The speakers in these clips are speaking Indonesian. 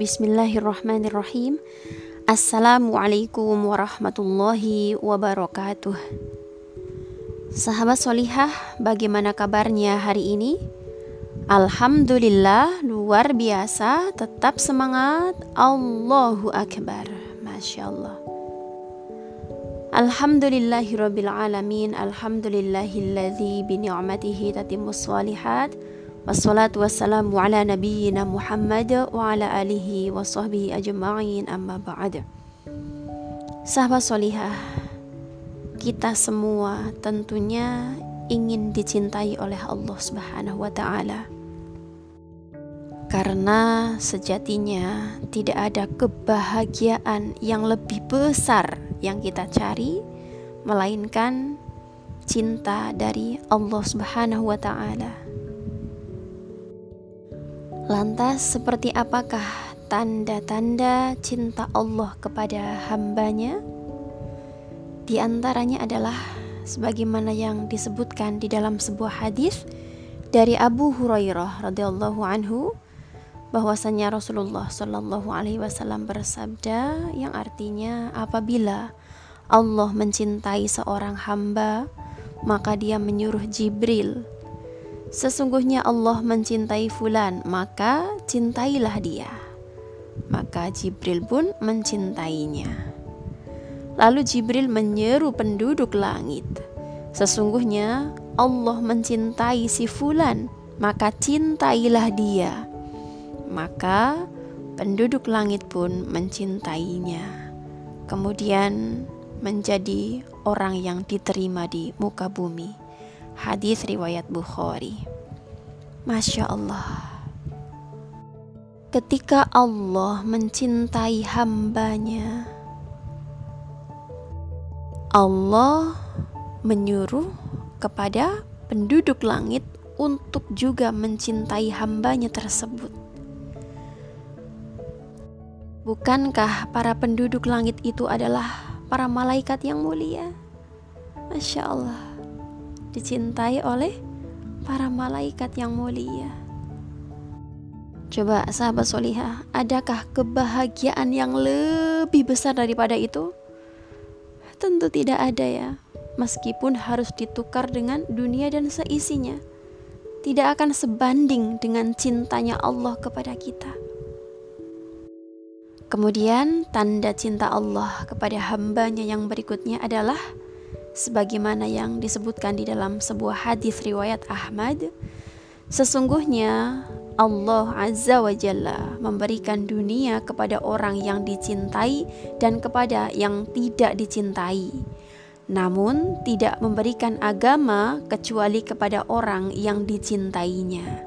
Bismillahirrahmanirrahim. Assalamualaikum warahmatullahi wabarakatuh. Sahabat solihah, bagaimana kabarnya hari ini? Alhamdulillah, luar biasa, tetap semangat. Allahu Akbar. Masya Allah. Alhamdulillahirabbil alamin. Alhamdulillahilladzi bi ni'matihi tatimmus shalihat. Wassalatu wassalamu ala nabiyyina Muhammad wa ala alihi wa sahbihi ajma'in amma ba'd. Sahabat solihah, kita semua tentunya ingin dicintai oleh Allah Subhanahu wa taala. Karena sejatinya tidak ada kebahagiaan yang lebih besar yang kita cari melainkan cinta dari Allah Subhanahu wa taala. Lantas seperti apakah tanda-tanda cinta Allah kepada hambanya? Di antaranya adalah sebagaimana yang disebutkan di dalam sebuah hadis dari Abu Hurairah radhiyallahu anhu bahwasanya Rasulullah Shallallahu alaihi wasallam bersabda yang artinya apabila Allah mencintai seorang hamba maka dia menyuruh Jibril Sesungguhnya Allah mencintai fulan, maka cintailah dia. Maka Jibril pun mencintainya. Lalu Jibril menyeru penduduk langit. Sesungguhnya Allah mencintai si fulan, maka cintailah dia. Maka penduduk langit pun mencintainya. Kemudian menjadi orang yang diterima di muka bumi. Hadis riwayat Bukhari. Masya Allah. Ketika Allah mencintai hambanya, Allah menyuruh kepada penduduk langit untuk juga mencintai hambanya tersebut. Bukankah para penduduk langit itu adalah para malaikat yang mulia? Masya Allah dicintai oleh para malaikat yang mulia. Coba sahabat solihah, adakah kebahagiaan yang lebih besar daripada itu? Tentu tidak ada ya, meskipun harus ditukar dengan dunia dan seisinya. Tidak akan sebanding dengan cintanya Allah kepada kita. Kemudian tanda cinta Allah kepada hambanya yang berikutnya adalah sebagaimana yang disebutkan di dalam sebuah hadis riwayat Ahmad sesungguhnya Allah Azza wa Jalla memberikan dunia kepada orang yang dicintai dan kepada yang tidak dicintai. Namun tidak memberikan agama kecuali kepada orang yang dicintainya.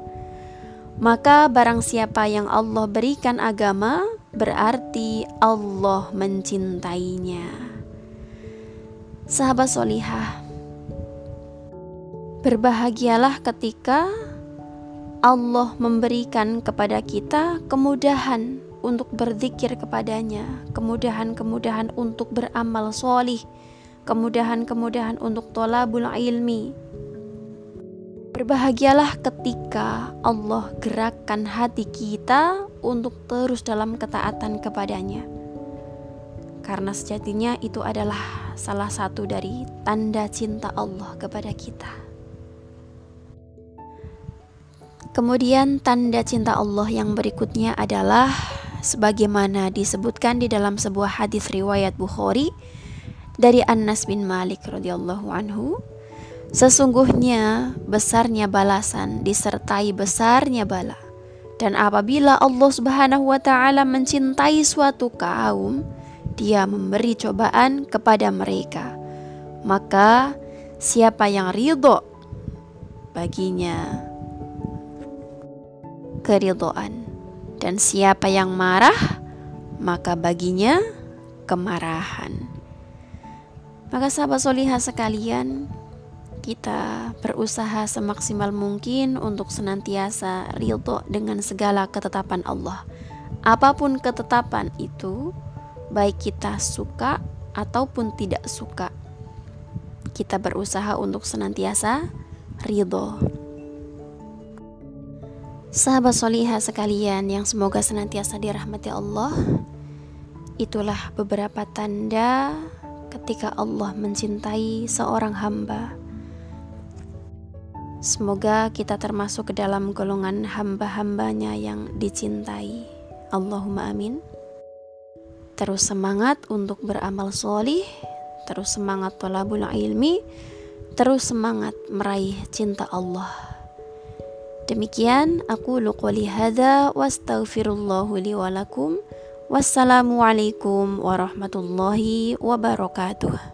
Maka barang siapa yang Allah berikan agama berarti Allah mencintainya Sahabat solihah, berbahagialah ketika Allah memberikan kepada kita kemudahan untuk berzikir kepadanya, kemudahan-kemudahan untuk beramal solih, kemudahan-kemudahan untuk tolabul ilmi. Berbahagialah ketika Allah gerakkan hati kita untuk terus dalam ketaatan kepadanya karena sejatinya itu adalah salah satu dari tanda cinta Allah kepada kita. Kemudian tanda cinta Allah yang berikutnya adalah sebagaimana disebutkan di dalam sebuah hadis riwayat Bukhari dari Anas bin Malik radhiyallahu anhu sesungguhnya besarnya balasan disertai besarnya bala dan apabila Allah Subhanahu wa taala mencintai suatu kaum dia memberi cobaan kepada mereka. Maka siapa yang ridho baginya keridoan dan siapa yang marah maka baginya kemarahan. Maka sahabat solihah sekalian, kita berusaha semaksimal mungkin untuk senantiasa ridho dengan segala ketetapan Allah. Apa pun ketetapan itu, baik kita suka ataupun tidak suka. Kita berusaha untuk senantiasa ridho. Sahabat solihah sekalian yang semoga senantiasa dirahmati Allah Itulah beberapa tanda ketika Allah mencintai seorang hamba Semoga kita termasuk ke dalam golongan hamba-hambanya yang dicintai Allahumma amin Terus semangat untuk beramal solih Terus semangat tolabul ilmi Terus semangat meraih cinta Allah Demikian aku luquli hadha wastaghfirullahu li walakum. Wassalamualaikum warahmatullahi wabarakatuh.